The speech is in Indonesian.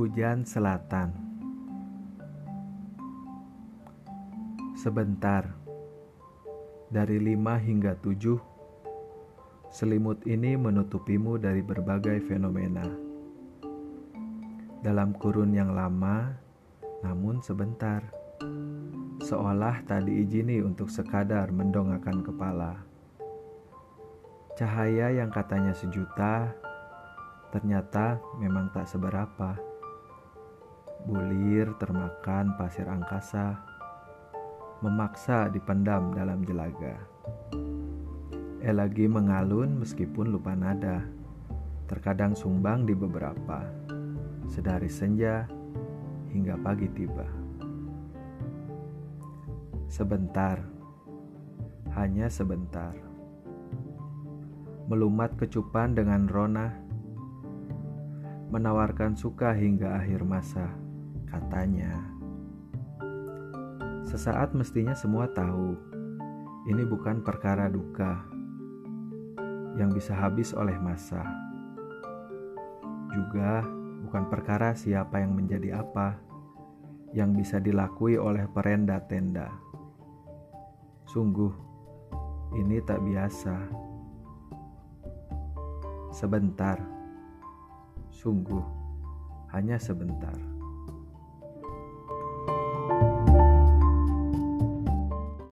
Hujan Selatan. Sebentar. Dari lima hingga tujuh Selimut ini menutupimu dari berbagai fenomena. Dalam kurun yang lama Namun sebentar Seolah tak diizini untuk sekadar mendongakkan kepala. Cahaya yang katanya sejuta ternyata memang tak seberapa bulir termakan pasir angkasa, memaksa dipendam dalam jelaga. Elagi mengalun meskipun lupa nada, terkadang sumbang di beberapa, sedari senja hingga pagi tiba. Sebentar, hanya sebentar. Melumat kecupan dengan rona, menawarkan suka hingga akhir masa katanya. Sesaat mestinya semua tahu, ini bukan perkara duka yang bisa habis oleh masa. Juga bukan perkara siapa yang menjadi apa yang bisa dilakui oleh perenda tenda. Sungguh, ini tak biasa. Sebentar, sungguh, hanya sebentar.